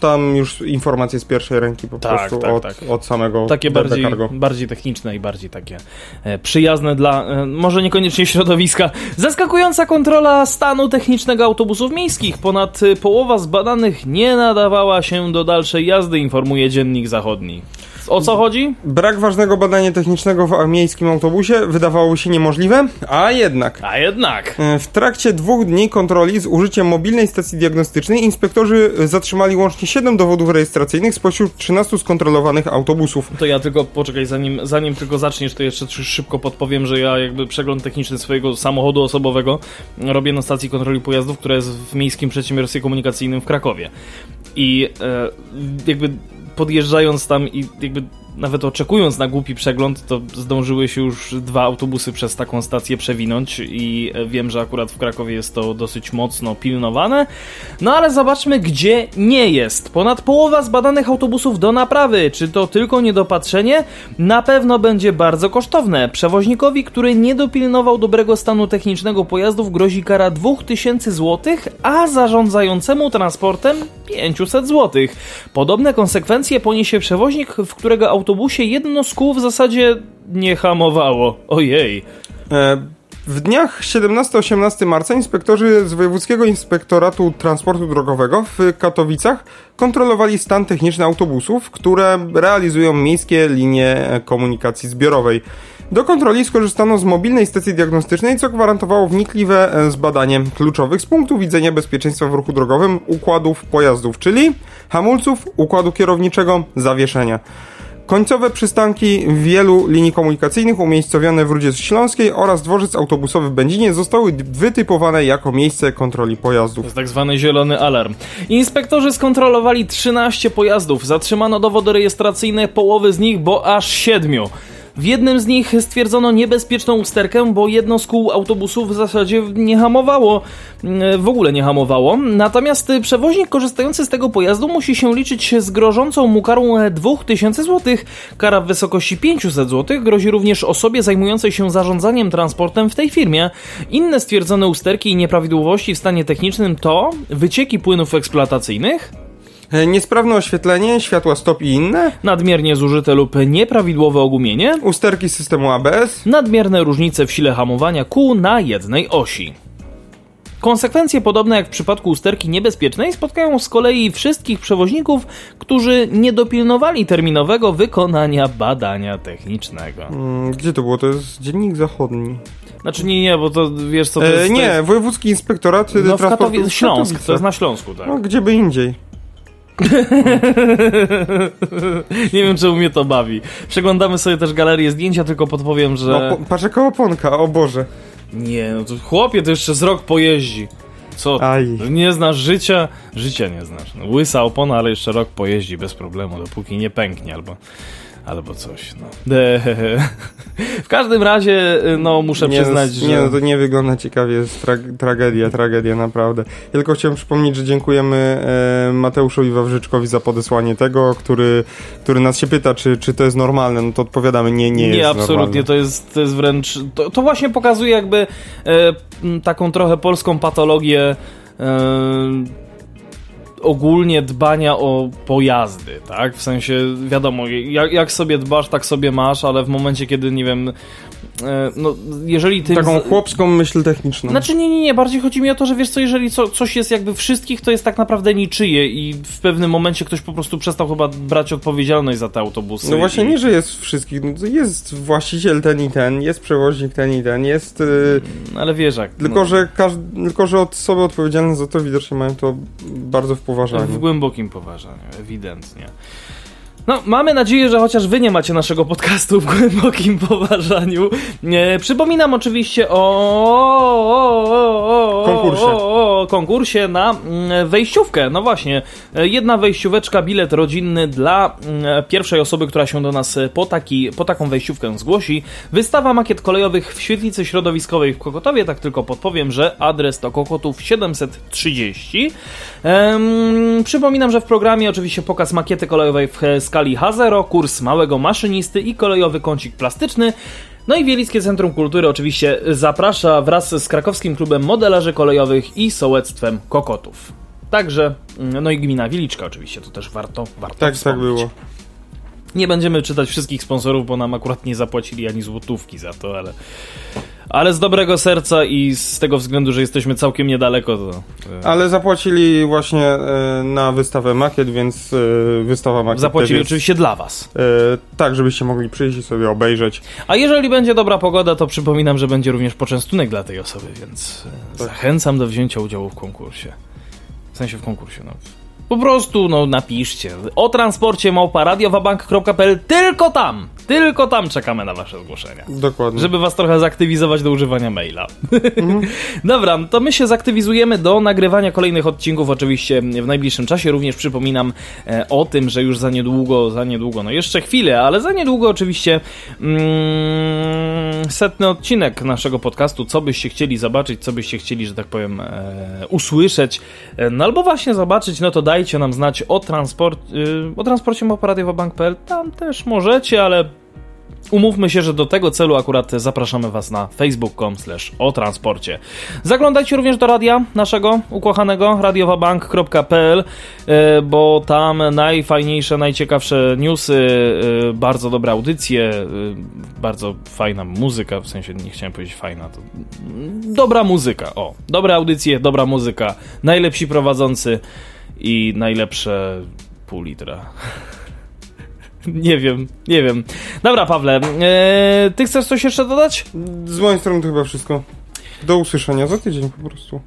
tam już informacje z pierwszej ręki po Tak, prostu tak, od, tak. od samego Takie DB bardziej, Cargo. bardziej techniczne i bardziej takie e, przyjazne dla, e, może niekoniecznie środowiska. Zaskakująca kontrola stanu technicznego autobusów miejskich. Ponad połowa z badanych nie nadawała się do dalszej jazdy, informuje Dziennik Zachodni. O co chodzi? Brak ważnego badania technicznego w miejskim autobusie wydawało się niemożliwe, a jednak. A jednak. E, W trakcie dwóch dni kontroli z użyciem mobilnej stacji diagnostycznej inspektorzy zatrzymali łącznie 7 dowodów rejestracyjnych spośród 13 skontrolowanych autobusów. To ja tylko poczekaj, zanim, zanim tylko zaczniesz, to jeszcze szybko podpowiem, że ja jakby przegląd techniczny swojego samochodu osobowego robię na stacji kontroli pojazdów, która jest w miejskim przedsiębiorstwie komunikacyjnym w Krakowie. I e, jakby podjeżdżając tam i jakby nawet oczekując na głupi przegląd, to zdążyły się już dwa autobusy przez taką stację przewinąć i e, wiem, że akurat w Krakowie jest to dosyć mocno pilnowane. No ale zobaczmy, gdzie nie jest. Ponad połowa zbadanych autobusów do naprawy. Czy to tylko niedopatrzenie? Na pewno będzie bardzo kosztowne. Przewoźnikowi, który nie dopilnował dobrego stanu technicznego pojazdów grozi kara 2000 zł, a zarządzającemu transportem 500 zł. Podobne konsekwencje poniesie przewoźnik, w którego autobusie jedno z kół w zasadzie nie hamowało. Ojej. E, W dniach 17-18 marca inspektorzy z Wojewódzkiego Inspektoratu Transportu Drogowego w Katowicach kontrolowali stan techniczny autobusów, które realizują miejskie linie komunikacji zbiorowej. Do kontroli skorzystano z mobilnej stacji diagnostycznej, co gwarantowało wnikliwe e, zbadanie kluczowych z punktu widzenia bezpieczeństwa w ruchu drogowym układów pojazdów, czyli hamulców, układu kierowniczego, zawieszenia. Końcowe przystanki wielu linii komunikacyjnych umiejscowione w Rudzie Śląskiej oraz dworzec autobusowy w Będzinie zostały wytypowane jako miejsce kontroli To pojazdów. jest tak zwany zielony alarm. Inspektorzy skontrolowali 13 pojazdów. Zatrzymano dowody rejestracyjne połowy z nich, bo aż 7. W jednym z nich stwierdzono niebezpieczną usterkę, bo jedno z kół autobusu w zasadzie nie hamowało, w ogóle nie hamowało. Natomiast przewoźnik korzystający z tego pojazdu musi się liczyć z grożącą mu karą e, 2000 zł. Kara w wysokości 500 zł grozi również osobie zajmującej się zarządzaniem transportem w tej firmie. Inne stwierdzone usterki i nieprawidłowości w stanie technicznym to wycieki płynów eksploatacyjnych, Niesprawne oświetlenie, światła stop i inne, nadmiernie zużyte lub nieprawidłowe ogumienie, usterki systemu ABS, nadmierne różnice w sile hamowania kół na jednej osi. Konsekwencje podobne jak w przypadku usterki niebezpiecznej spotkają z kolei wszystkich przewoźników, którzy nie dopilnowali terminowego wykonania badania technicznego. Mm, Gdzie to było? To jest Dziennik Zachodni. Znaczy nie, nie, bo to wiesz co to E, jest... to nie, jest, Wojewódzki Inspektorat no Transportu Śląsk, to jest na Śląsku, tak. No, gdzie by indziej. Nie wiem, czemu mnie to bawi. Przeglądamy sobie też galerię zdjęcia, tylko podpowiem, że... O, po, patrz jaka oponka, o Boże. Nie, no to chłopie, to jeszcze z rok pojeździ. Co? Aj. Nie znasz życia? Życia nie znasz. No, łysa opona, ale jeszcze rok pojeździ bez problemu, dopóki nie pęknie albo, albo coś. No. W każdym razie, no muszę nie, przyznać, no, że... Nie, no to nie wygląda ciekawie, jest tra tragedia, tragedia naprawdę. Ja tylko chciałem przypomnieć, że dziękujemy e, Mateuszowi Wawrzyczkowi za podesłanie tego, który, który nas się pyta, czy, czy to jest normalne, no to odpowiadamy, nie, nie, Nie, jest absolutnie, normalne. to jest, to jest wręcz. To, to właśnie pokazuje jakby e, taką trochę polską patologię e, ogólnie dbania o pojazdy, tak? W sensie, wiadomo, jak, jak sobie dbasz, tak sobie masz, ale w momencie, kiedy, nie wiem, no, jeżeli. Taką chłopską myśl techniczną. Znaczy nie, nie, nie, bardziej chodzi mi o to, że wiesz co, jeżeli co, coś jest jakby wszystkich, to jest tak naprawdę niczyje i w pewnym momencie ktoś po prostu przestał chyba brać odpowiedzialność za te autobusy. No właśnie i... nie, że jest wszystkich, no jest właściciel ten i ten, jest przewoźnik ten i ten, jest... y, Ale wiesz jak... tylko, no. że każdy, tylko, że osoby odpowiedzialne za to widocznie mają to bardzo w poważaniu. W głębokim poważaniu, ewidentnie. No, mamy nadzieję, że chociaż wy nie macie naszego podcastu w głębokim poważaniu. E, przypominam oczywiście o, o, o, o, Konkursie. o, o konkursie na mm, wejściówkę. No właśnie, e, jedna wejścióweczka, bilet rodzinny dla mm, pierwszej osoby, która się do nas po, taki, po taką wejściówkę zgłosi. Wystawa makiet kolejowych w świetlicy środowiskowej w Kokotowie. Tak tylko podpowiem, że adres to Kokotów 730. Em, przypominam, że w programie oczywiście pokaz makiety kolejowej w skali H0, kurs małego maszynisty i kolejowy kącik plastyczny. No i Wielickie Centrum Kultury oczywiście zaprasza wraz z krakowskim klubem modelarzy kolejowych i sołectwem Kokotów. Także, mm, no i gmina Wieliczka oczywiście, to też warto, warto Tak, tak wspomnieć. było. Nie będziemy czytać wszystkich sponsorów, bo nam akurat nie zapłacili ani złotówki za to, ale, ale z dobrego serca i z tego względu, że jesteśmy całkiem niedaleko, to... e, Ale zapłacili właśnie e, na wystawę makiet, więc e, wystawa makiet Zapłacili jest, oczywiście dla was. tak, żebyście mogli przyjść i sobie obejrzeć. A jeżeli będzie dobra pogoda, to przypominam, że będzie również poczęstunek dla tej osoby, więc Tak. zachęcam do wzięcia udziału w konkursie. W sensie w konkursie, no. Po prostu, no, napiszcie. O transporcie małpa radiowabank.pl tylko tam, tylko tam czekamy na wasze zgłoszenia. Dokładnie. Żeby was trochę zaktywizować do używania maila. Dobra, to my się zaktywizujemy do nagrywania kolejnych odcinków oczywiście w najbliższym czasie. Również przypominam e, o tym, że już za niedługo, za niedługo, no jeszcze chwilę, ale za niedługo oczywiście mm, setny odcinek naszego podcastu. Co byście chcieli zobaczyć, co byście chcieli, że tak powiem, e, usłyszeć, e, no albo właśnie zobaczyć, no to dajcie nam znać o, transport, y, o transporcie małparadiowabank.pl. Tam też możecie, ale Umówmy się, że do tego celu akurat zapraszamy Was na facebook.com o transporcie. Zaglądajcie również do radia naszego ukochanego radiowabank.pl, e, bo tam najfajniejsze, najciekawsze newsy, e, bardzo dobre audycje, bardzo fajna muzyka, w sensie nie chciałem powiedzieć fajna, to dobra muzyka, o, dobre audycje, dobra muzyka, najlepsi prowadzący i najlepsze pół litra. Nie wiem, nie wiem. Dobra, Pawle, e, ty chcesz coś jeszcze dodać? Z mojej strony to chyba wszystko. Do usłyszenia za tydzień po prostu.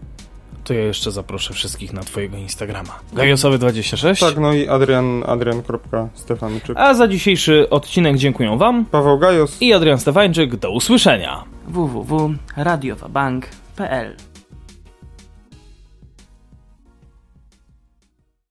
To ja jeszcze zaproszę wszystkich na twojego Instagrama. Gajosowy26. Tak, no i Adrian, adrian.stefanyczyk. A za dzisiejszy odcinek dziękuję wam Paweł Gajos. i Adrian Stefańczyk. Do usłyszenia. www.radiowabank.pl